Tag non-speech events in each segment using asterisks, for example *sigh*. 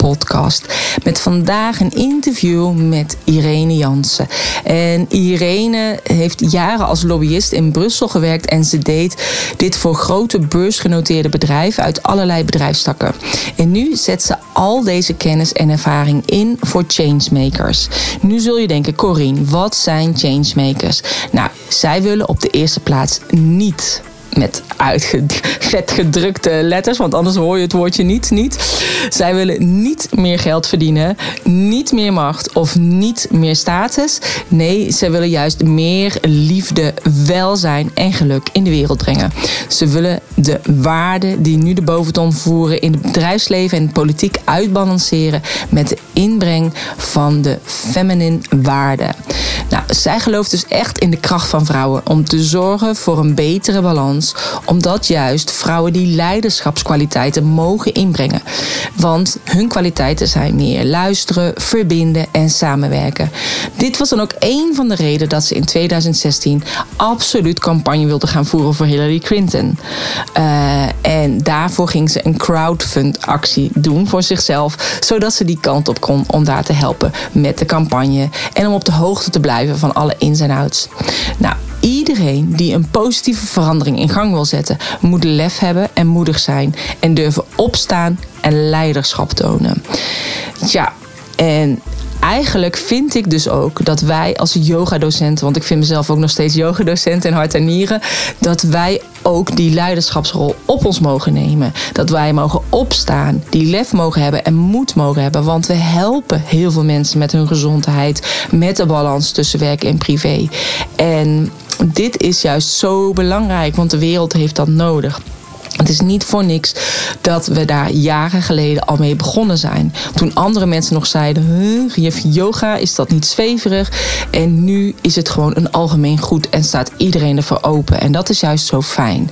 podcast. Met vandaag een interview met Irene Jansen. En Irene heeft jaren als lobbyist in Brussel gewerkt en ze deed dit voor grote beursgenoteerde bedrijven uit allerlei bedrijfstakken. En nu zet ze al deze kennis en ervaring in voor changemakers. Nu zul je denken, Corine, wat zijn changemakers? Nou, zij willen op de eerste plaats niet met vet gedrukte letters, want anders hoor je het woordje niet, niet. Zij willen niet meer geld verdienen, niet meer macht of niet meer status. Nee, ze willen juist meer liefde, welzijn en geluk in de wereld brengen. Ze willen de waarden die nu de boventoon voeren in het bedrijfsleven en politiek uitbalanceren met de inbreng van de feminine waarden. Nou, zij gelooft dus echt in de kracht van vrouwen om te zorgen voor een betere balans, omdat juist vrouwen die leiderschapskwaliteiten mogen inbrengen. Want hun kwaliteiten zijn meer luisteren, verbinden en samenwerken. Dit was dan ook een van de redenen dat ze in 2016 absoluut campagne wilde gaan voeren voor Hillary Clinton. Uh, en daarvoor ging ze een crowdfund actie doen voor zichzelf, zodat ze die kant op kon om daar te helpen met de campagne en om op de hoogte te blijven van alle ins en outs. Nou, iedereen die een positieve verandering in gang wil zetten, moet lef hebben en moedig zijn en durven opstaan en leiderschap tonen. Ja, en eigenlijk vind ik dus ook dat wij als yogadocenten, want ik vind mezelf ook nog steeds yogadocent in hart en nieren, dat wij ook die leiderschapsrol op ons mogen nemen. Dat wij mogen opstaan, die lef mogen hebben en moed mogen hebben. Want we helpen heel veel mensen met hun gezondheid, met de balans tussen werk en privé. En dit is juist zo belangrijk, want de wereld heeft dat nodig. Het is niet voor niks dat we daar jaren geleden al mee begonnen zijn. Toen andere mensen nog zeiden: huh, yoga, is dat niet zweverig? En nu is het gewoon een algemeen goed en staat iedereen ervoor open. En dat is juist zo fijn.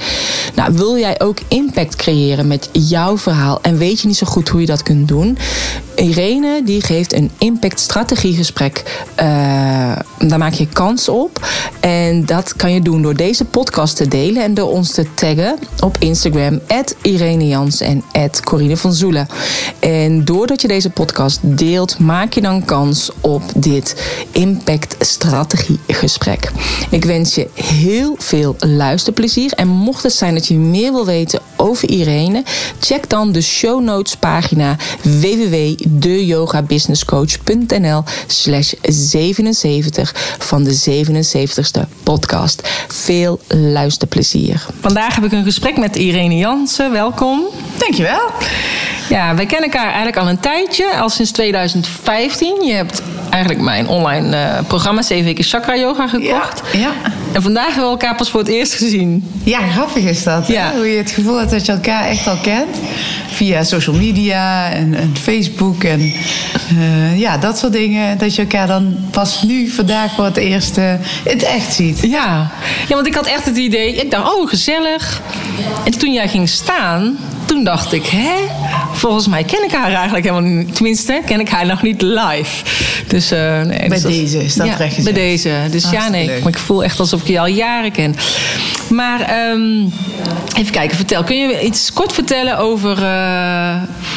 Nou, wil jij ook impact creëren met jouw verhaal en weet je niet zo goed hoe je dat kunt doen? Irene die geeft een impact strategiegesprek. Uh, daar maak je kans op. En dat kan je doen door deze podcast te delen en door ons te taggen op Instagram. Irene Jans en Corine van Zoelen. En doordat je deze podcast deelt, maak je dan kans op dit impact strategiegesprek. Ik wens je heel veel luisterplezier. En mocht het zijn dat je meer wil weten over Irene, check dan de show notes pagina www deyogabusinesscoach.nl slash 77 van de 77ste podcast. Veel luisterplezier. Vandaag heb ik een gesprek met Irene Jansen. Welkom. Dankjewel. Ja, wij kennen elkaar eigenlijk al een tijdje, al sinds 2015. Je hebt eigenlijk mijn online uh, programma 7 weken chakra yoga gekocht. Ja, ja. En vandaag hebben we elkaar pas voor het eerst gezien. Ja, grappig is dat. Ja. Hoe je het gevoel hebt dat je elkaar echt al kent. Via social media en, en Facebook en uh, ja, dat soort dingen. Dat je elkaar dan pas nu, vandaag voor het eerst uh, in het echt ziet. Ja. ja, want ik had echt het idee, ik dacht, oh gezellig. En toen jij ging staan, toen dacht ik, hè? Volgens mij ken ik haar eigenlijk helemaal niet. Tenminste, ken ik haar nog niet live. Dus, uh, nee, bij dus deze is dat ja, recht Bij deze. Dus ja, nee, maar ik voel echt alsof ik je al jaren ken. Maar um, even kijken, vertel. Kun je iets kort vertellen over uh,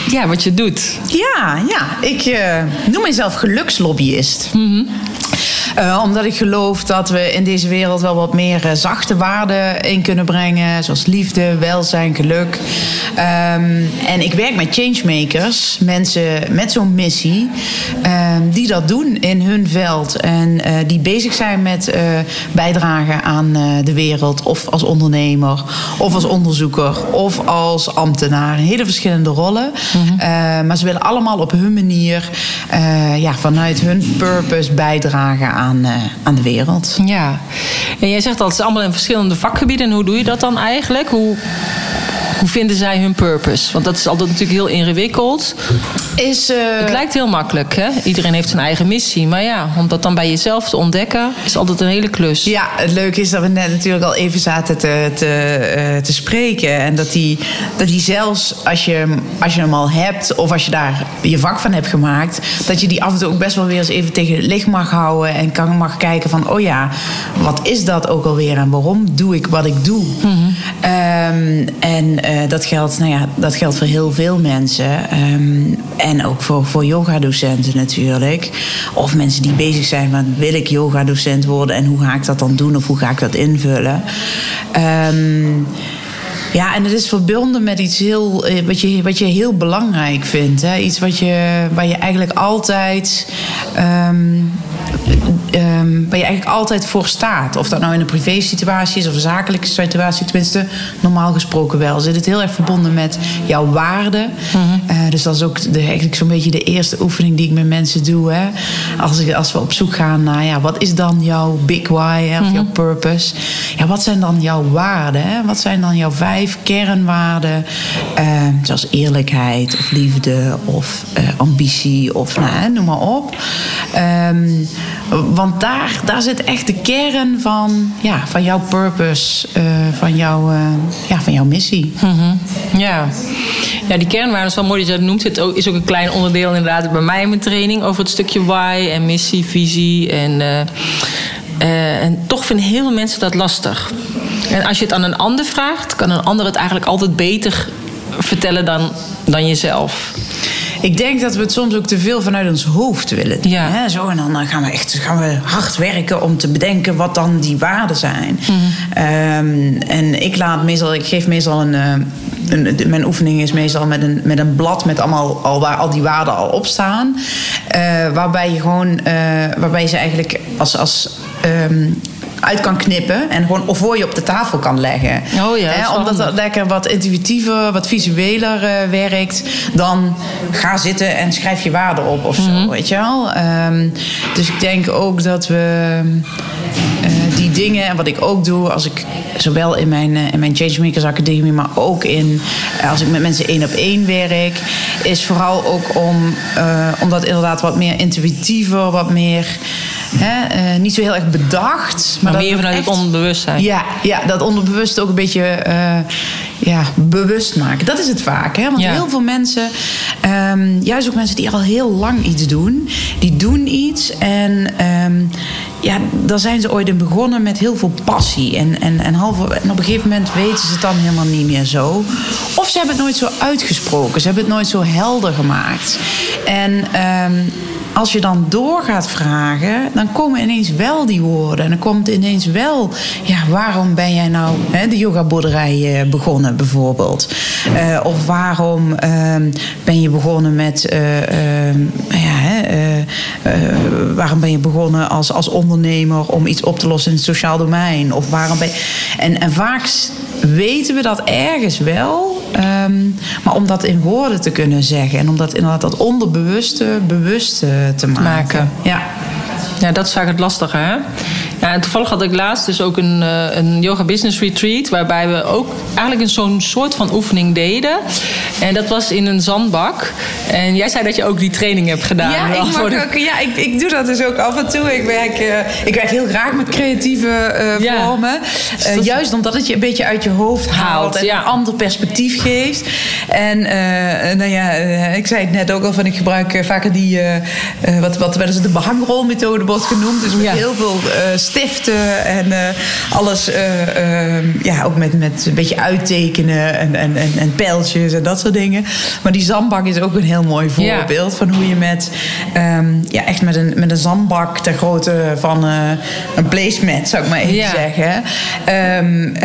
ja, wat je doet? Ja, ja. ik uh, noem mezelf gelukslobbyist. Mm -hmm. Uh, omdat ik geloof dat we in deze wereld wel wat meer uh, zachte waarden in kunnen brengen. Zoals liefde, welzijn, geluk. Um, en ik werk met changemakers, mensen met zo'n missie, um, die dat doen in hun veld. En uh, die bezig zijn met bijdragen aan de wereld. Of als ondernemer, of als onderzoeker, of als ambtenaar. Hele verschillende rollen. Mm -hmm. maar ze willen allemaal op hun manier, ja, vanuit hun purpose bijdragen aan, uh, aan de wereld. Ja, en jij zegt dat het allemaal in verschillende vakgebieden. En hoe doe je dat dan eigenlijk? Hoe, hoe vinden zij hun purpose? Want dat is altijd natuurlijk heel ingewikkeld. is... Uh... Het lijkt heel makkelijk, hè? Iedereen heeft zijn eigen missie. Maar ja, om dat dan bij jezelf te ontdekken, is altijd een hele klus. Ja, het leuke is dat we net natuurlijk al even zaten te, te, uh, te spreken. En dat die, dat die zelfs als je, als je hem al hebt, of als je daar je vak van hebt gemaakt, dat je die af en toe ook best wel weer eens even tegen het licht mag houden. En kan mag kijken van, oh ja, wat is dat ook alweer en waarom doe ik wat ik doe? Mm um, en uh, dat, geldt, nou ja, dat geldt voor heel veel mensen. Um, en ook voor, voor yogadocenten natuurlijk. Of mensen die bezig zijn van wil ik yogadocent worden en hoe ga ik dat dan doen of hoe ga ik dat invullen. Um, ja, en het is verbonden met iets heel, eh, wat, je, wat je heel belangrijk vindt. Hè? Iets wat je, waar je eigenlijk altijd. Um, um, waar je eigenlijk altijd voor staat. Of dat nou in een privé situatie is of een zakelijke situatie, tenminste, normaal gesproken wel. Zit het heel erg verbonden met jouw waarden. Mm dus dat is ook de, eigenlijk zo'n beetje de eerste oefening die ik met mensen doe. Hè? Als, ik, als we op zoek gaan naar ja, wat is dan jouw big why hè, of mm jouw purpose. Ja, wat zijn dan jouw waarden? Hè? Wat zijn dan jouw vijf kernwaarden? Uh, zoals eerlijkheid of liefde of uh, ambitie of nou, noem maar op. Um, want daar, daar zit echt de kern van, ja, van jouw purpose, uh, van, jouw, uh, ja, van jouw missie. Mm -hmm. Ja. ja, die kernwaarden is wel mooi dat je dat noemt. Het is ook een klein onderdeel inderdaad bij mij in mijn training over het stukje why en missie, visie. En, uh, en toch vinden heel veel mensen dat lastig. En als je het aan een ander vraagt, kan een ander het eigenlijk altijd beter vertellen dan, dan jezelf. Ik denk dat we het soms ook te veel vanuit ons hoofd willen doen. Ja. Hè? Zo, en dan gaan we echt gaan we hard werken om te bedenken wat dan die waarden zijn. Mm. Um, en ik laat meestal, ik geef meestal een. Uh, een, mijn oefening is meestal met een, met een blad met allemaal al waar al die waarden al op staan. Uh, waarbij je gewoon, uh, waarbij ze eigenlijk als, als um, uit kan knippen en gewoon voor je op de tafel kan leggen. Oh ja, He, omdat dat lekker wat intuïtiever, wat visueler uh, werkt dan ga zitten en schrijf je waarden op of zo, mm -hmm. weet je wel. Um, dus ik denk ook dat we uh, die dingen en wat ik ook doe als ik zowel in mijn, uh, in mijn Changemakers Academie, maar ook in als ik met mensen één op één werk, is vooral ook om, om dat inderdaad wat meer intuïtiever, wat meer Hè, uh, niet zo heel erg bedacht. Maar, maar meer vanuit echt, het onderbewustzijn. Ja, ja, dat onderbewust ook een beetje uh, ja, bewust maken. Dat is het vaak. Hè? Want ja. heel veel mensen, um, juist ook mensen die al heel lang iets doen, die doen iets en um, ja, daar zijn ze ooit in begonnen met heel veel passie. En, en, en, half, en op een gegeven moment weten ze het dan helemaal niet meer zo. Of ze hebben het nooit zo uitgesproken. Ze hebben het nooit zo helder gemaakt. En um, als je dan door gaat vragen, dan komen ineens wel die woorden. En dan komt ineens wel, ja, waarom ben jij nou hè, de yogaboerderij begonnen bijvoorbeeld? Uh, of waarom uh, ben je begonnen met, uh, ja, waarom ben je begonnen als, als ondernemer om iets op te lossen in het sociaal domein? Of waarom ben je... En, en vaak weten we dat ergens wel, um, maar om dat in woorden te kunnen zeggen en om dat inderdaad dat onderbewuste bewust te maken. maken. Ja. Ja, dat is vaak het lastige. Hè? Ja, en toevallig had ik laatst dus ook een, uh, een yoga business retreat... waarbij we ook eigenlijk zo'n soort van oefening deden. En dat was in een zandbak. En jij zei dat je ook die training hebt gedaan. Ja, ik, mag ook, ja ik, ik doe dat dus ook af en toe. Ik werk, uh, ik werk heel graag met creatieve uh, ja. vormen. Dus juist omdat het je een beetje uit je hoofd haalt... en ja. een ander perspectief geeft. En nou ja, ik zei het net ook al van... ik gebruik vaker die... wat, wat wel eens de behangrolmethode wordt genoemd. Dus met ja. heel veel stiften en uh, alles, uh, uh, ja, ook met, met een beetje uittekenen en, en, en, en, pijltjes en dat soort dingen. Maar die zandbak is ook een heel mooi voorbeeld ja. van hoe je met, um, ja, echt met een, met een zandbak ter grootte van een placemat, zou ik maar even ja. zeggen. Um,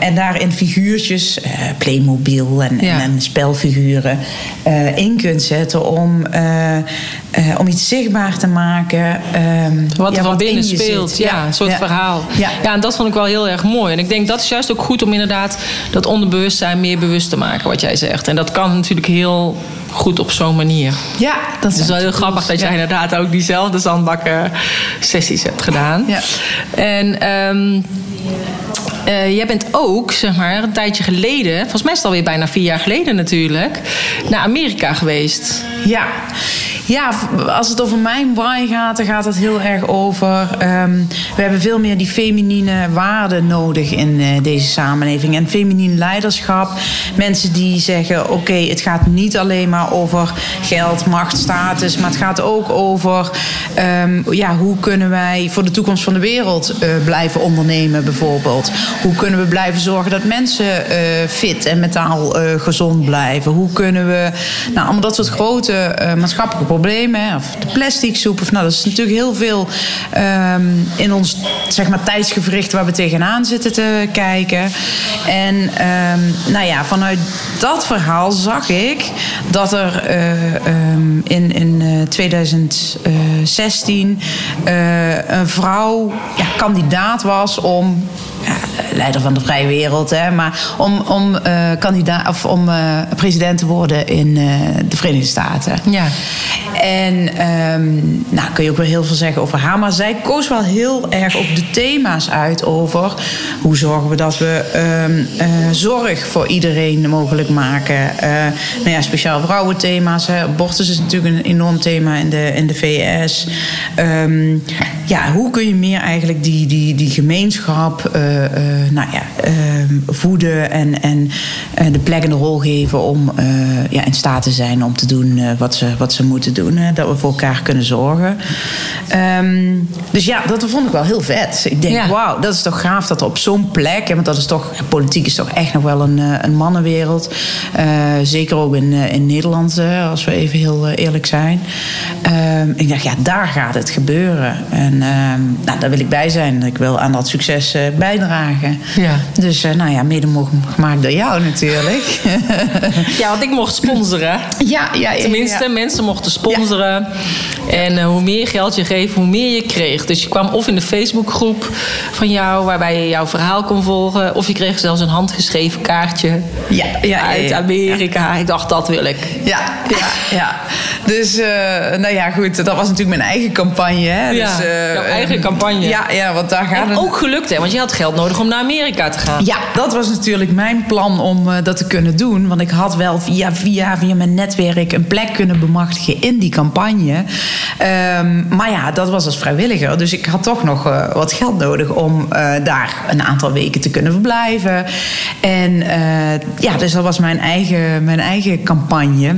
en daarin figuurtjes, Playmobil en, ja. en, en spelfiguren in kunt zetten om, om iets zichtbaar te maken. Um, wat er van binnen speelt, ja soort ja. verhaal. Ja. ja, en dat vond ik wel heel erg mooi. En ik denk dat is juist ook goed om inderdaad dat onderbewustzijn meer bewust te maken, wat jij zegt. En dat kan natuurlijk heel goed op zo'n manier. Ja, dat Het is wel heel grappig dat jij inderdaad ook diezelfde zandbakken sessies hebt gedaan. Ja. En ehm, eh, jij bent ook, zeg maar, een tijdje geleden, volgens mij is het alweer bijna vier jaar geleden natuurlijk, naar Amerika geweest. Ja. Ja, als het over mijn why gaat, dan gaat het heel erg over. ehm, we hebben veel meer die feminine waarden nodig in eh, deze samenleving. En feminien leiderschap. Mensen die zeggen: oké, het gaat niet alleen maar over geld, macht, status. Maar het gaat ook over ehm, ja, hoe kunnen wij voor de toekomst van de wereld eh, blijven ondernemen, bijvoorbeeld. Hoe kunnen we blijven zorgen dat mensen eh, fit en mentaal gezond blijven? Hoe kunnen we, nou, allemaal dat soort grote maatschappelijke of de plastic soep, of nou, dat is natuurlijk heel veel ehm, in ons zeg maar, tijdsgevricht waar we tegenaan zitten te kijken. En ehm, nou ja, vanuit dat verhaal zag ik dat er eh, ehm, in, in eh, 2016 eh, een vrouw ja, kandidaat was om leider van de vrije wereld, hè, maar om, om, eh, kandidaat, of om eh, president te worden in eh, de Verenigde Staten. Ja. En ehm, nou kun je ook wel heel veel zeggen over haar. Maar zij koos wel heel erg op de thema's uit over hoe zorgen we dat we ehm, eh, zorg voor iedereen mogelijk maken. Eh, nou ja, speciaal vrouwenthema's. Hè. Abortus is natuurlijk een enorm thema in de, in de VS. Ehm, ja, hoe kun je meer eigenlijk die, die, die gemeenschap eh, eh, nou ja, ehm, voeden en, en eh, de plek en de rol geven om eh, ja, in staat te zijn om te doen eh, wat, ze, wat ze moeten doen. Hè, dat we voor elkaar kunnen zorgen. Ehm, dus ja, dat vond ik wel heel vet. Ik denk, Ja. wauw, dat is toch gaaf dat er op zo'n plek, hè, want dat is toch, politiek is toch echt nog wel een, eh, een mannenwereld. Eh, zeker ook in, eh, in Nederland, eh, als we even heel eh, eerlijk zijn. Ehm, ik dacht, ja, daar gaat het gebeuren. En nou, daar wil ik bij zijn. Ik wil aan dat succes eh, bijdragen. Ja. Dus nou ja, mede mogelijk gemaakt door jou natuurlijk. *laughs* Ja, want ik mocht sponsoren. ja, ja, ja, Tenminste, ja. mensen mochten sponsoren. En eh, hoe meer geld je geeft, hoe meer je kreeg. Dus je kwam of in de Facebookgroep van jou, waarbij je jouw verhaal kon volgen. Of je kreeg zelfs een handgeschreven kaartje Ja, ja, ja, uit. Amerika. Ik dacht, dat wil ik. Ja, ja, ja. Dus, eh, nou ja, goed, dat was natuurlijk mijn eigen campagne. Hè? Ja, dus, eh, jouw eigen eh, campagne. Ja, ja, want daar gaat het... ook gelukt, hè? Want je had geld nodig om naar Amerika te gaan. Ja, dat was natuurlijk mijn plan om dat te kunnen doen. Want ik had wel via, via, via mijn netwerk een plek kunnen bemachtigen in die campagne. Ehm, maar ja, dat was als vrijwilliger. Dus ik had toch nog wat geld nodig om daar een aantal weken te kunnen verblijven. En ja, dus dat was mijn eigen, mijn eigen campagne.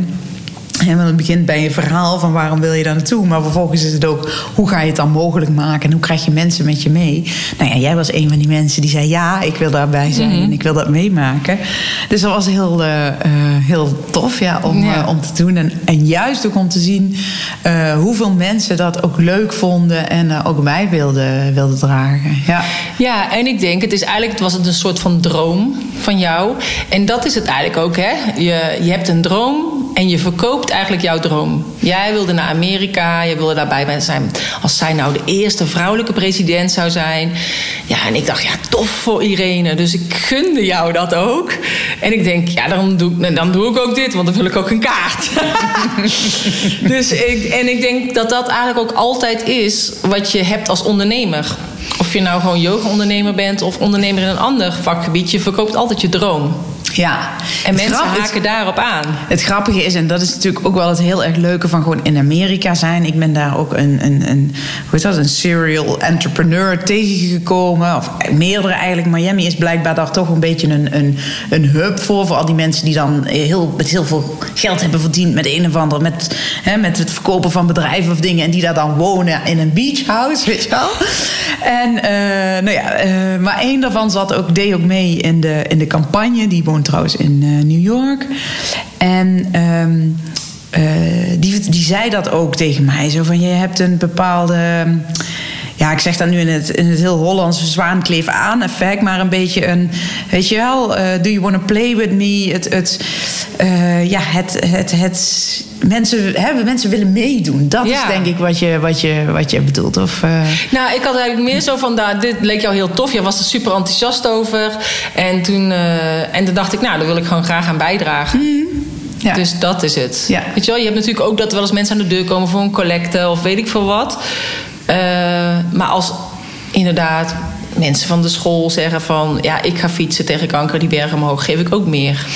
En want het begint bij een verhaal van waarom wil je daar naartoe. Maar vervolgens is het ook hoe ga je het dan mogelijk maken en hoe krijg je mensen met je mee. Nou ja, jij was een van die mensen die zei ja, ik wil daarbij zijn en ik wil dat meemaken. Dus dat was heel, eh, eh, heel tof ja, om, Ja. eh, om te doen. En, en juist ook om te zien hoeveel mensen dat ook leuk vonden en ook bij wilden, wilden dragen. Ja. Ja, en ik denk, het is eigenlijk was het een soort van droom van jou. En dat is het eigenlijk ook, hè? Je, je hebt een droom en je verkoopt eigenlijk jouw droom. Jij wilde naar Amerika, je wilde daarbij zijn. Als zij nou de eerste vrouwelijke president zou zijn. Ja, en ik dacht, ja, tof voor Irene. Dus ik gunde jou dat ook. En ik denk, ja, dan doe, ik- dan doe ik ook dit, want dan wil ik ook een kaart. *laughs* dus ik, en ik denk dat dat eigenlijk ook altijd is wat je hebt als ondernemer. Of je nou gewoon yoga-ondernemer bent of ondernemer in een ander vakgebied, je verkoopt altijd je droom. Ja. En mensen grap haken daarop aan. Het grappige is, en dat is natuurlijk ook wel het heel erg leuke van gewoon in Amerika zijn. Ik ben daar ook een, een, een, hoe dat, een serial entrepreneur tegengekomen. Of meerdere eigenlijk. Miami is blijkbaar daar toch een beetje een, een, een hub voor. Voor al die mensen die dan heel, met heel veel geld hebben verdiend met een of ander. Met, hè, met het verkopen van bedrijven of dingen. En die daar dan wonen in een beach house, weet je wel. En, eh, nou ja, eh, maar één daarvan zat ook, deed ook mee in de, in de campagne. Die woont trouwens in eh, New York. En ehm, eh, die, die zei dat ook tegen mij. Zo van, je hebt een bepaalde... Ja, ik zeg dat nu in het, in het heel Hollandse zwaankleef aan effect. Maar een beetje een, weet je wel... eh, do you want to play with me? Het, het, ja, het, het, het, mensen, hè, mensen willen meedoen. Dat Ja. is denk ik wat je, wat je, wat je bedoelt. Of, eh, Nou, ik had eigenlijk meer zo van, nou, dit leek jou heel tof. Je was er super enthousiast over. En toen, eh, en toen dacht ik, nou, daar wil ik gewoon graag aan bijdragen. Mm. Ja. Dus dat is het. Ja. Weet je wel, je hebt natuurlijk ook dat er wel eens mensen aan de deur komen voor een collecte of weet ik veel wat. Eh, maar als inderdaad mensen van de school zeggen van ja, ik ga fietsen tegen kanker die bergen omhoog, geef ik ook meer.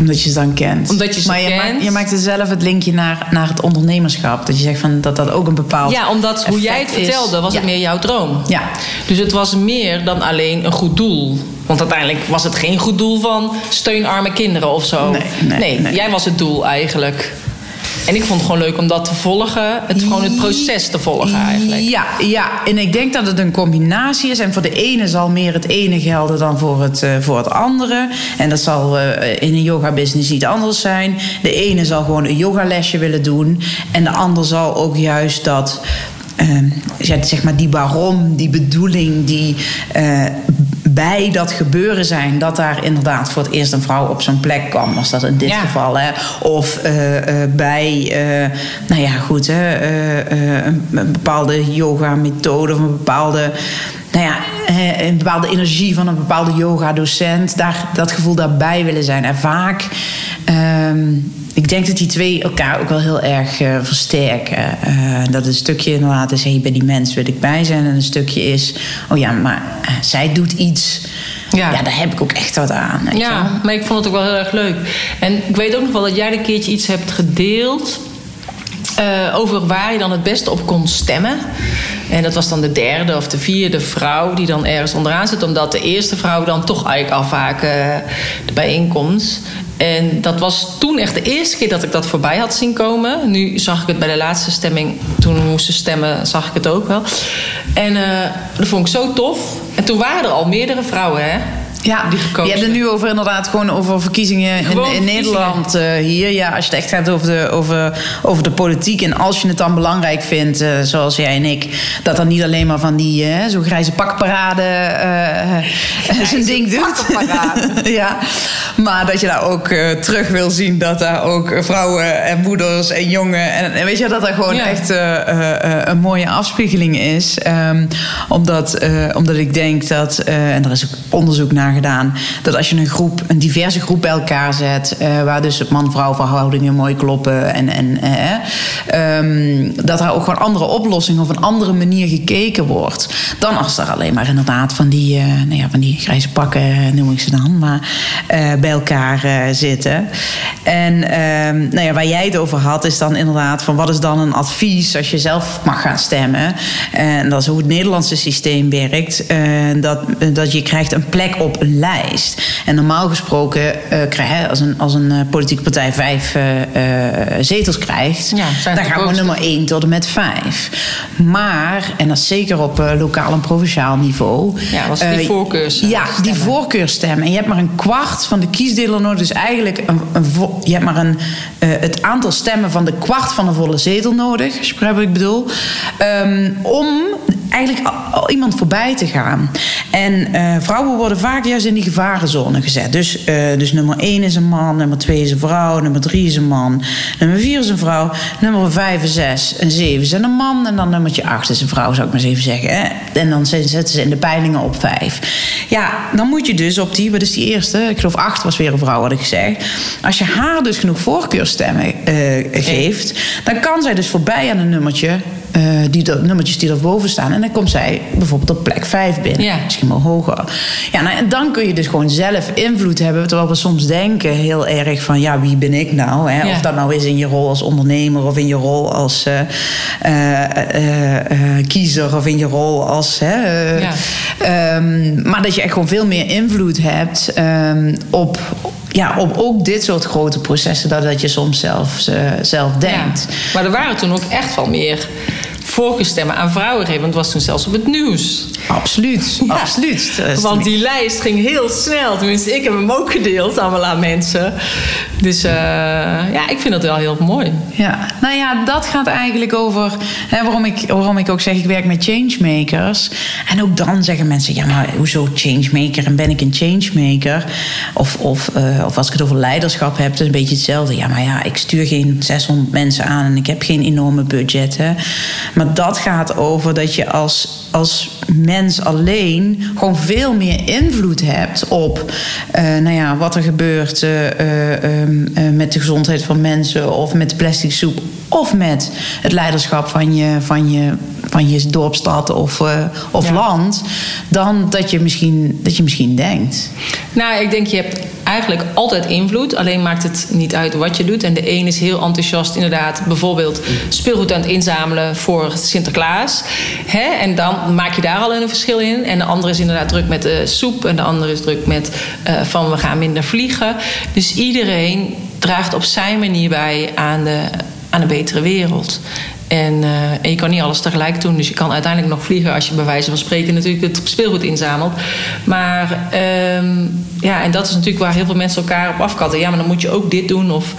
Omdat je ze dan kent. Omdat je ze maar je kent. Maakt, je maakt er zelf het linkje naar, naar het ondernemerschap. Dat je zegt van dat dat ook een bepaald. Ja, omdat hoe jij het is. vertelde, was Ja. het meer jouw droom. Ja. Dus het was meer dan alleen een goed doel. Want uiteindelijk was het geen goed doel van steun arme kinderen of zo. Nee, nee, nee. jij was het doel eigenlijk. En ik vond het gewoon leuk om dat te volgen. Het, gewoon het proces te volgen eigenlijk. Ja, ja, en ik denk dat het een combinatie is. En voor de ene zal meer het ene gelden dan voor het, eh, voor het andere. En dat zal eh, in een yoga business niet anders zijn. De ene zal gewoon een yogalesje willen doen. En de ander zal ook juist dat... eh, ja, zeg maar die waarom, die bedoeling, die eh, bij dat gebeuren zijn, dat daar inderdaad voor het eerst een vrouw op zo'n plek kwam, was dat in dit Ja. geval. Hè? Of eh, eh, bij, eh, nou ja, goed, hè, een, een bepaalde yoga-methode of een bepaalde. Nou ja, een bepaalde energie van een bepaalde yoga-docent, daar, dat gevoel daarbij willen zijn. En vaak, ehm, ik denk dat die twee elkaar ook wel heel erg eh, versterken. Eh, dat een stukje inderdaad is, hey, bij die mens wil ik bij zijn. En een stukje is, oh ja, maar eh, zij doet iets. Ja. Ja. daar heb ik ook echt wat aan. je. Ja, maar ik vond het ook wel heel erg leuk. En ik weet ook nog wel dat jij een keertje iets hebt gedeeld. eh, over waar je dan het beste op kon stemmen. En dat was dan de derde of de vierde vrouw die dan ergens onderaan zit. Omdat de eerste vrouw dan toch eigenlijk afhaken de bijeenkomst. En dat was toen echt de eerste keer dat ik dat voorbij had zien komen. Nu zag ik het bij de laatste stemming. Toen we moesten stemmen, zag ik het ook wel. En eh, dat vond ik zo tof. En toen waren er al meerdere vrouwen, hè? Ja, die gekozen. je hebt het nu over inderdaad gewoon over verkiezingen in, in. Nederland eh, hier. Ja, als je het echt gaat over de, over, over de politiek. En als je het dan belangrijk vindt, eh, zoals jij en ik, dat dan niet alleen maar van die eh, zo'n grijze pakparade zijn ding doet. *laughs* ja, maar dat je daar ook eh, terug wil zien dat daar ook vrouwen en moeders en jongen. En, en weet je dat dat gewoon Ja. echt eh, eh, eh, een mooie afspiegeling is. Ehm, omdat, eh, omdat ik denk dat, eh, en er is ook onderzoek naar gedaan, dat als je een groep, een diverse groep bij elkaar zet, eh, waar dus man-vrouw verhoudingen mooi kloppen en, en eh, ehm, dat daar ook gewoon andere oplossingen of een andere manier gekeken wordt. Dan als er alleen maar inderdaad van die, eh, nou ja, van die grijze pakken, eh, noem ik ze dan, maar eh, bij elkaar eh, zitten. En ehm, nou ja, waar jij het over had, is dan inderdaad van wat is dan een advies als je zelf mag gaan stemmen. En dat is hoe het Nederlandse systeem werkt. eh, dat, dat je krijgt een plek op een lijst. En normaal gesproken eh, krijg je, als een, als een politieke partij vijf zetels krijgt, Ja, dan gaan we nummer 1 tot en met 5. Maar, en dat is zeker op lokaal en provinciaal niveau. Ja, was die eh, voorkeurs, Ja, die voorkeurstem. En je hebt maar een kwart van de kiesdeler nodig. Dus eigenlijk, een, een je hebt maar een, eh, het aantal stemmen van de kwart van de volle zetel nodig. Als wat ik bedoel. Ehm, om eigenlijk al, iemand voorbij te gaan. En eh, vrouwen worden vaak juist in die gevarenzone gezet. Dus, eh, dus nummer 1 is een man, nummer 2 is een vrouw, nummer 3 is een man, nummer 4 is een vrouw, nummer 5 en 6 en 7 zijn een man en dan nummertje 8 is een vrouw, zou ik maar eens even zeggen. Hè? En dan zet- zetten ze in de peilingen op 5. Ja, dan moet je dus op die, wat is die eerste? Ik geloof 8 was weer een vrouw, had ik gezegd. Als je haar dus genoeg voorkeurstemmen eh, geeft, dan kan zij dus voorbij aan een nummertje eh, die er, nummertjes die erboven staan. En dan komt zij bijvoorbeeld op plek 5 binnen. Ja. Misschien wel hoger. Ja, nou, en dan kun je dus gewoon zelf invloed hebben. Terwijl we soms denken heel erg van... ja, wie ben ik nou? Hè? Ja. Of dat nou is in je rol als ondernemer... of in je rol als eh, eh, kiezer... of in je rol als... Hè, eh, Ja. ehm, maar dat je echt gewoon veel meer invloed hebt... ehm, op, ja, op ook dit soort grote processen... dan dat je soms zelf, eh, zelf denkt. Maar er waren toen ook echt wel meer voorkeurstemmen aan vrouwen gegeven. Want het was toen zelfs op het nieuws. Absoluut, Ja. absoluut. Want die lijst ging heel snel. Tenminste, ik heb hem ook gedeeld allemaal aan mensen. Dus eh, ja, ik vind dat wel heel mooi. Ja, nou ja, dat gaat eigenlijk over hè, waarom, ik, waarom ik ook zeg, ik werk met changemakers. En ook dan zeggen mensen, ja, maar hoezo changemaker en ben ik een changemaker? Of, of, eh, of als ik het over leiderschap heb, is een beetje hetzelfde. Ja, maar ja, ik stuur geen 600 mensen aan en ik heb geen enorme budget. Maar dat gaat over dat je als, als mens alleen gewoon veel meer invloed hebt op uh, nou ja, wat er gebeurt uh, met de gezondheid van mensen of met de plastic soep of met het leiderschap van je, van je, van je dorpstad of, uh, of land, dan dat je, misschien, dat je misschien denkt. Nou, ik denk je hebt eigenlijk altijd invloed, alleen maakt het niet uit wat je doet. En de een is heel enthousiast, inderdaad, bijvoorbeeld speelgoed aan het inzamelen voor Sinterklaas. Hè? En dan maak je daar al een verschil in. En de andere is inderdaad druk met de soep, en de andere is druk met uh, van we gaan minder vliegen. Dus iedereen draagt op zijn manier bij aan de aan een betere wereld. En, uh, en, je kan niet alles tegelijk doen. Dus je kan uiteindelijk nog vliegen als je bij wijze van spreken natuurlijk het speelgoed inzamelt. Maar um, ja, en dat is natuurlijk waar heel veel mensen elkaar op afkatten. Ja, maar dan moet je ook dit doen. Of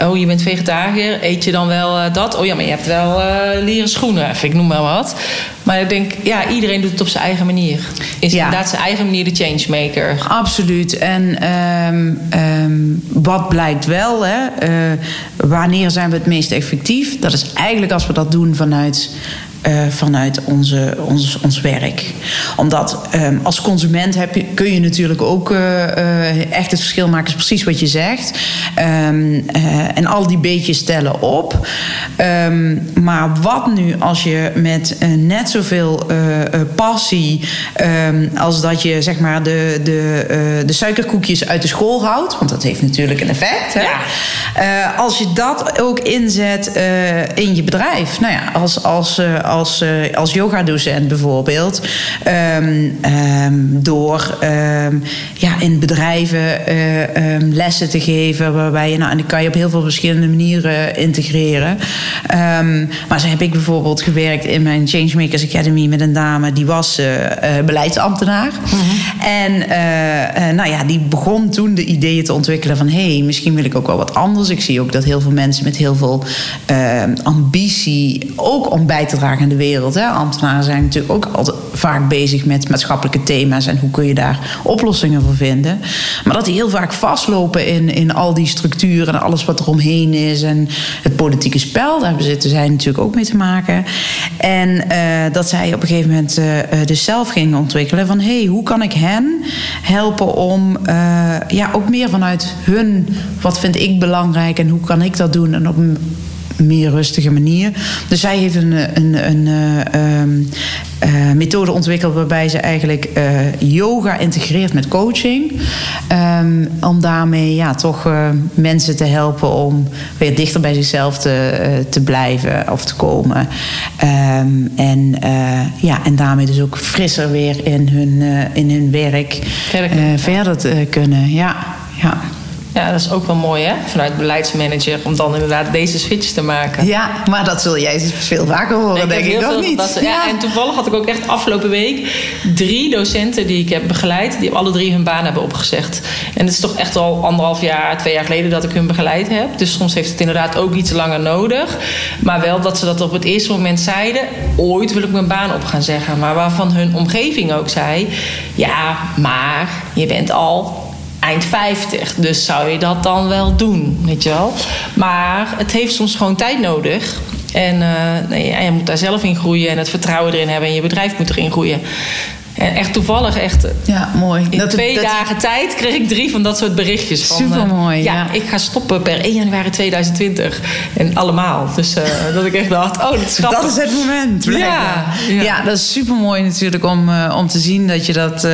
Oh, je bent vegetariër. Eet je dan wel uh, dat? Oh ja, maar je hebt wel uh, leren schoenen. Even, ik noem maar wat. Maar ik denk, ja, iedereen doet het op zijn eigen manier. Is ja. inderdaad zijn eigen manier de changemaker. Absoluut. En um, um, wat blijkt wel, hè, uh, wanneer zijn we het meest effectief? Dat is eigenlijk als we dat doen vanuit uh, vanuit onze, ons, ons werk. Omdat um, als consument heb je, kun je natuurlijk ook uh, uh, echt het verschil maken, is precies wat je zegt. Um, en al die beetjes tellen op. Um, maar wat nu als je met net zoveel passie als dat je zeg maar de, de, de suikerkoekjes uit de school houdt, want dat heeft natuurlijk een effect. Hè? Ja. als je dat ook inzet in je bedrijf, nou ja, als, als als, uh, als yogadocent bijvoorbeeld. Um, um, door um, ja, in bedrijven uh, lessen te geven. Waarbij je, nou, en dat kan je op heel veel verschillende manieren integreren. maar zo heb ik bijvoorbeeld gewerkt in mijn Changemakers Academy met een dame die was uh, beleidsambtenaar. Mm -hmm. En nou ja, die begon toen de ideeën te ontwikkelen van hé, hey, misschien wil ik ook wel wat anders. Ik zie ook dat heel veel mensen met heel veel ambitie ook om bij te dragen aan de wereld. Hè. Ambtenaren zijn natuurlijk ook altijd vaak bezig met maatschappelijke thema's en hoe kun je daar oplossingen voor vinden. Maar dat die heel vaak vastlopen in, in al die structuren en alles wat er omheen is en het politieke spel, daar zitten zij natuurlijk ook mee te maken. En uh, dat zij op een gegeven moment uh, dus zelf gingen ontwikkelen van hé, hey, hoe kan ik hen helpen om ja, ook meer vanuit hun, wat vind ik belangrijk en hoe kan ik dat doen en op een meer rustige manier. Dus zij heeft een, een, een uh, methode ontwikkeld waarbij ze eigenlijk uh, yoga integreert met coaching. Um, om daarmee ja, toch mensen te helpen om weer dichter bij zichzelf te, te blijven of te komen. Um, en, ja, en daarmee dus ook frisser weer in hun, in hun werk verder, verder te kunnen. Ja, ja. Ja, dat is ook wel mooi, hè? Vanuit beleidsmanager om dan inderdaad deze switch te maken. Ja, maar dat zul jij veel vaker horen, ik denk ik ook niet. Dat, ja. en toevallig had ik ook echt afgelopen week drie docenten die ik heb begeleid, die alle drie hun baan hebben opgezegd. En het is toch echt al anderhalf jaar, twee jaar geleden dat ik hun begeleid heb. Dus soms heeft het inderdaad ook iets langer nodig. Maar wel dat ze dat op het eerste moment zeiden: ooit wil ik mijn baan op gaan zeggen. Maar waarvan hun omgeving ook zei: ja, maar je bent al eind 50. Dus zou je dat dan wel doen, weet je wel. Maar het heeft soms gewoon tijd nodig. En uh, nee, je moet daar zelf in groeien en het vertrouwen erin hebben. En je bedrijf moet erin groeien. En echt toevallig, echt. Ja, mooi. In dat twee dagen tijd kreeg ik drie van dat soort berichtjes. Van, Super mooi. ja, ja, ik ga stoppen per 1 januari 2020. En allemaal. Dus uh, *laughs* dat ik echt dacht, oh, dat is grappig. Dat is het moment. Ja, ja. ja, dat is super mooi natuurlijk om, uh, om te zien dat je dat,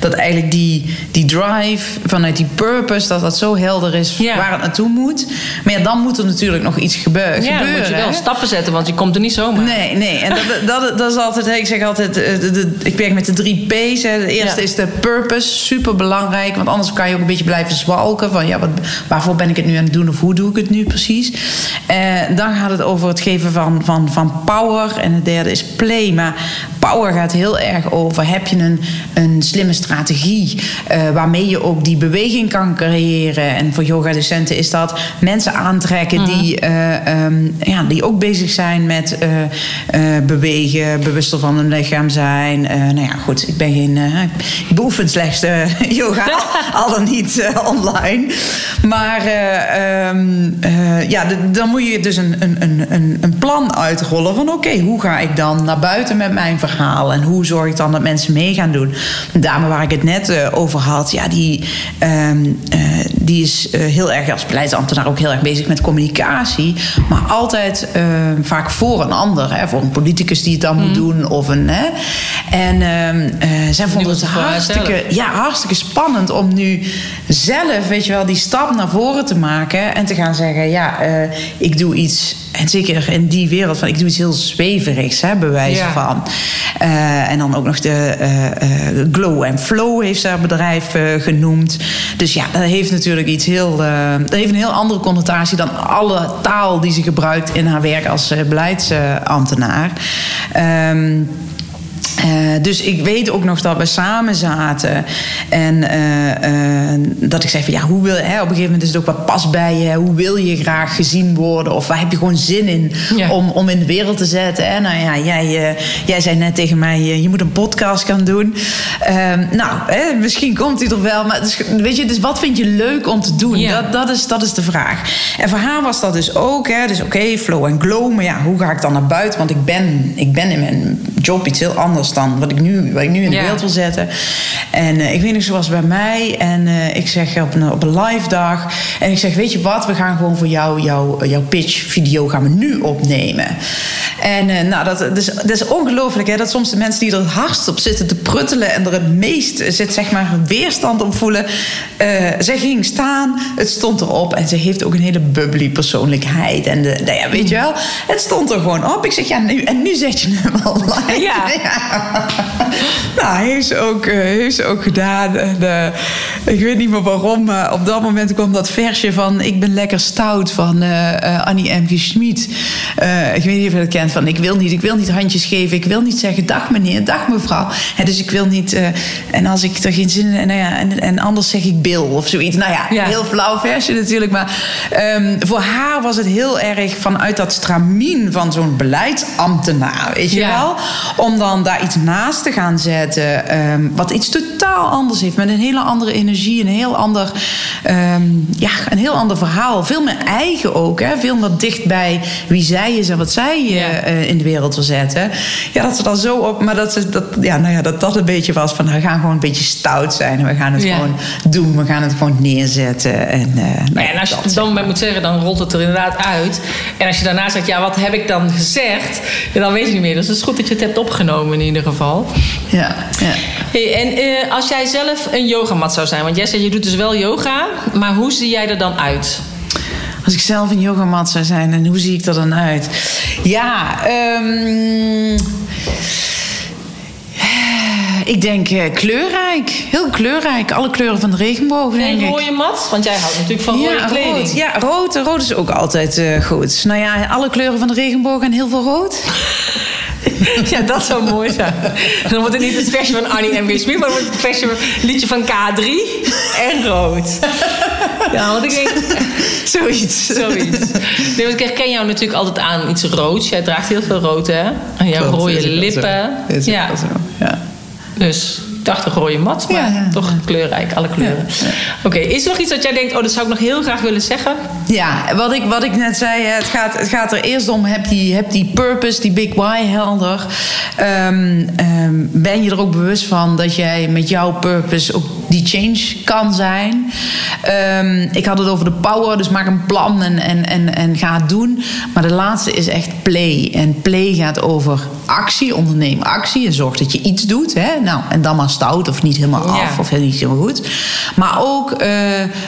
dat eigenlijk die, die drive vanuit die purpose, dat dat zo helder is ja. waar het naartoe moet. Maar ja, dan moet er natuurlijk nog iets gebeuren. Ja, dan moet je wel stappen zetten, want je komt er niet zomaar. Nee, nee. En dat, dat, dat is altijd, ik zeg altijd, de, de, ik werk met de drie P's. Hè. De eerste ja. is de purpose, super belangrijk. Want anders kan je ook een beetje blijven zwalken. Van ja, wat, waarvoor ben ik het nu aan het doen of hoe doe ik het nu precies? Uh, dan gaat het over het geven van, van, van power. En het derde is play. Maar power gaat heel erg over: heb je een, een slimme strategie uh, waarmee je ook die beweging kan creëren? En voor yoga-docenten is dat mensen aantrekken mm. die, uh, um, ja, die ook bezig zijn met uh, bewegen, bewuster van hun lichaam zijn. nou ja, goed, ik ben geen. ik beoefen slechts *laughs* yoga, *laughs* al dan niet online. Maar um, ja, dan moet je dus een, een, een, een plan uitrollen van: oké, hoe ga ik dan naar buiten met mijn verhaal? En hoe zorg ik dan dat mensen mee gaan doen? De dame waar ik het net uh, over had, ja, die, um, uh, die is uh, heel erg als beleidsambtenaar ook heel erg bezig met communicatie. Maar altijd ehm, vaak voor een ander. Hè, voor een politicus die het dan mm. moet doen. Of een, hè. En ehm, zij vond het hartstikke, ja, hartstikke spannend om nu zelf, weet je wel, die stap naar voren te maken. En te gaan zeggen, ja, ik doe iets en zeker in die wereld van ik doe iets heel zweverigs, hè, bewijzen van. Uh, en dan ook nog de uh, uh, Glow and Flow heeft ze haar bedrijf genoemd. Dus ja, dat heeft natuurlijk iets heel. dat heeft een heel andere connotatie dan alle taal die ze gebruikt in haar werk als beleidsambtenaar. Um, uh, dus ik weet ook nog dat we samen zaten. En uh, uh, dat ik zei van ja, hoe wil, hè, op een gegeven moment is het ook wat pas bij je. Hoe wil je graag gezien worden? Of waar heb je gewoon zin in om, om in de wereld te zetten? Hè? Nou ja, jij, jij zei net tegen mij, je moet een podcast gaan doen. Ehm, nou, hè, misschien komt hij er wel. Maar weet je, dus wat vind je leuk om te doen? Dat, dat, is, dat is de vraag. En voor haar was dat dus ook. Hè, dus oké, flow en glow. Maar ja, hoe ga ik dan naar buiten? Want ik ben, ik ben in mijn job iets heel anders dan wat ik nu, wat ik nu in de wereld wil zetten. En uh, ik weet nog, zoals bij mij. En uh, ik zeg op een, op een live dag. En ik zeg, weet je wat, we gaan gewoon voor jou, jou jouw pitch video gaan we nu opnemen. En uh, nou, dat, dus, dat is ongelooflijk hè, dat soms de mensen die er het hardst op zitten te pruttelen en er het meest zit, zeg maar, weerstand op voelen. zij ging staan, het stond erop en ze heeft ook een hele bubbly persoonlijkheid. En de, nou ja, weet je wel, het stond er gewoon op. Ik zeg, ja, nu, en nu zet je hem al *laughs* live. Ja. *laughs* ja. *laughs* nou, heeft ze ook, heeft ze ook gedaan. En, uh, ik weet niet meer waarom, maar op dat moment kwam dat versje van Ik ben lekker stout van uh, Annie M. Schmid. ik weet niet of je dat kent. Van ik wil niet, ik wil niet handjes geven. Ik wil niet zeggen dag meneer, dag mevrouw. Dus ik wil niet. en als ik er geen zin in. Nou ja, en, en anders zeg ik Bill of zoiets. Nou ja, ja. heel flauw versje natuurlijk. Maar um, voor haar was het heel erg vanuit dat stramien van zo'n beleidsambtenaar. Weet je ja. wel? Om dan daar iets naast te gaan zetten. Um, wat iets totaal anders heeft. Met een hele andere energie. Een heel ander, um, ja, een heel ander verhaal. Veel meer eigen ook. Hè? Veel meer dicht bij wie zij is en wat zij uh, in de wereld wil zetten. Ja, dat ze dan zo op. Maar dat, ze, dat, ja, nou ja, dat dat een beetje was van we gaan gewoon een beetje stout zijn. En we gaan het ja. gewoon doen. We gaan het gewoon neerzetten. En, uh, nou, ja, en als je dan bij moet zeggen, dan rolt het er inderdaad uit. En als je daarna zegt, ja, wat heb ik dan gezegd? dan weet je niet meer. Dus het is goed dat je het hebt opgenomen in ieder geval. Ja, ja. Hey, en uh, als jij zelf een yogamat zou zijn, want jij zegt je doet dus wel yoga, maar hoe zie jij er dan uit? Als ik zelf een yogamat zou zijn, en hoe zie ik er dan uit? Ja, um, ik denk uh, kleurrijk. Heel kleurrijk. Alle kleuren van de regenboog, denk ik. rode mat? Want jij houdt natuurlijk van rode kleding. Rood. Ja, rood. Rood is ook altijd uh, goed. Nou ja, alle kleuren van de regenboog en heel veel rood. *laughs* ja, dat zou mooi zijn. Dan wordt het niet het versje van Annie en Smith, maar dan wordt het versje liedje van K3 en rood. Ja, want ik denk... *laughs* Zoiets. Zoiets. Nee, want ik herken jou natuurlijk altijd aan iets roods. Jij draagt heel veel rood, hè? En jouw rode lippen. ja. ja. Dus ik dacht een rode mat, maar ja, ja, toch kleurrijk, alle kleuren. Oké, is er nog iets dat jij denkt, oh, dat zou ik nog heel graag willen zeggen? Ja, wat ik, wat ik net zei, het gaat, het gaat er eerst om, heb die, heb die purpose, die big why helder. Um, um, ben je er ook bewust van dat jij met jouw purpose ook die change kan zijn? Um, ik had het over de power, dus maak een plan en, en, en, en ga het doen. Maar de laatste is echt play. En play gaat over actie, onderneem actie en zorg dat je iets doet. Hè? Nou, en dan maar stout of niet helemaal af ja. of niet helemaal goed. Maar ook uh,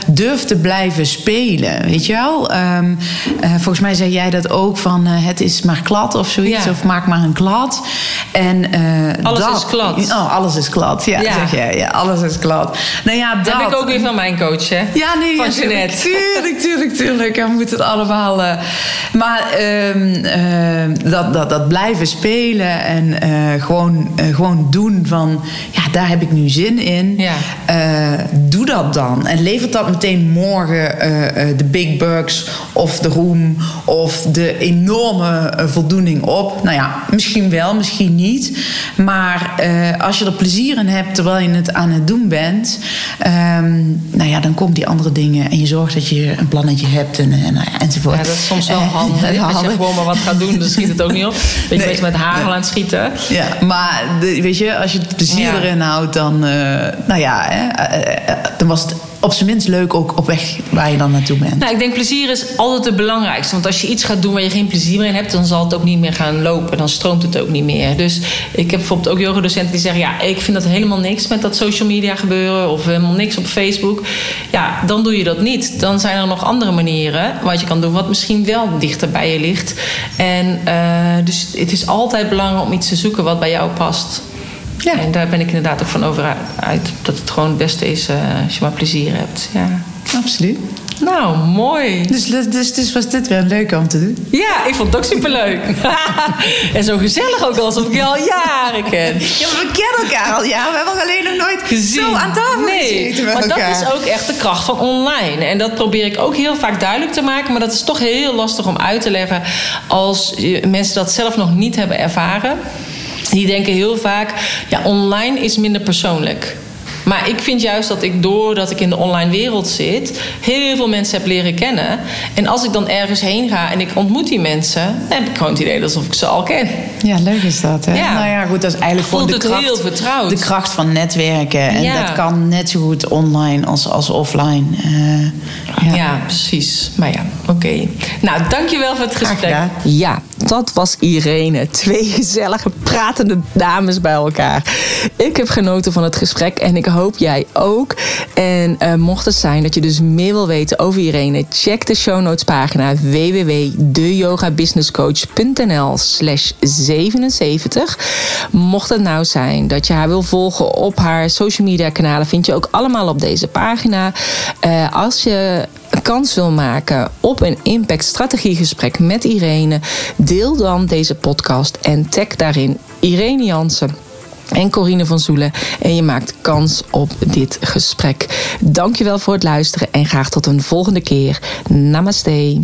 durf te blijven spelen, weet je wel? Um, uh, volgens mij zei jij dat ook van uh, het is maar klad of zoiets. Ja. Of maak maar een klad. En, alles dat, is klad. Oh, alles is klad. Ja, ja. zeg jij. Ja, alles is klad. Nou ja, dat, dat heb ik ook weer van mijn coach, hè? Ja, nee. Van Jeanette. *laughs* Tuurlijk, tuurlijk, tuurlijk. We moeten het allemaal... maar um, dat, dat, dat blijven spelen en eh, gewoon, eh, gewoon doen van, ja, daar heb ik nu zin in. Ja. Eh, doe dat dan. En levert dat meteen morgen de big bucks of de roem of de enorme voldoening op? Nou ja, misschien wel, misschien niet. Maar als je er plezier in hebt terwijl je het aan het doen bent, ehm, nou ja, dan komen die andere dingen en je zorgt dat je een plannetje hebt en, en, nou enzovoort. Ja, dat is soms wel handig. *laughs* Als je gewoon maar wat gaat doen, dan schiet het ook niet op. Dat je Nee. met hagel aan het schieten. Ja, maar de- weet je, als je het plezier erin houdt, dan, eh, nou ja, hè, eh, eh, dan was het op zijn minst leuk ook op weg waar je dan naartoe bent. Nou, ik denk plezier is altijd het belangrijkste. Want als je iets gaat doen waar je geen plezier meer in hebt, dan zal het ook niet meer gaan lopen. Dan stroomt het ook niet meer. Dus ik heb bijvoorbeeld ook yogadocenten die zeggen: Ja, ik vind dat helemaal niks met dat social media gebeuren. Of helemaal niks op Facebook. Ja, dan doe je dat niet. Dan zijn er nog andere manieren wat je kan doen, wat misschien wel dichter bij je ligt. En eh, dus het is altijd belangrijk om iets te zoeken wat bij jou past. Ja. En daar ben ik inderdaad ook van over uit dat het gewoon het beste is eh, als je maar plezier hebt. Ja. Absoluut. Nou, mooi. Dus, dus, dus was dit weer leuk om te doen. Ja, ik vond het ook superleuk. *laughs* en zo gezellig ook, alsof ik je al jaren ken. Ja, maar we kennen elkaar al ja. We hebben alleen nog nooit Gezien. zo aan tafel nee, gezeten maar elkaar. dat is ook echt de kracht van online. En dat probeer ik ook heel vaak duidelijk te maken. Maar dat is toch heel lastig om uit te leggen als mensen dat zelf nog niet hebben ervaren. Die denken heel vaak, ja, online is minder persoonlijk. Maar ik vind juist dat ik, doordat ik in de online wereld zit, heel veel mensen heb leren kennen. En als ik dan ergens heen ga en ik ontmoet die mensen, dan heb ik gewoon het idee alsof ik ze al ken. Ja, leuk is dat. Hè? Ja. Nou ja, goed, dat is eigenlijk Voelt gewoon de het kracht, heel vertrouwd. de kracht van netwerken. En Ja. dat kan net zo goed online als, als offline. Eh, Ja, precies. Maar ja, oké. Nou, dankjewel voor het gesprek. Ja, dat was Irene. Twee gezellige, pratende dames bij elkaar. Ik heb genoten van het gesprek en ik hoop jij ook. En eh, mocht het zijn dat je dus meer wil weten over Irene, check de show notes pagina www.deyogabusinesscoach.nl slash 77. Mocht het nou zijn dat je haar wil volgen op haar social media kanalen, vind je ook allemaal op deze pagina. Eh, als je kans wil maken op een impact strategiegesprek met Irene, deel dan deze podcast en tag daarin Irene Jansen en Corine van Zoelen. En je maakt kans op dit gesprek. Dankjewel voor het luisteren en graag tot een volgende keer. Namaste.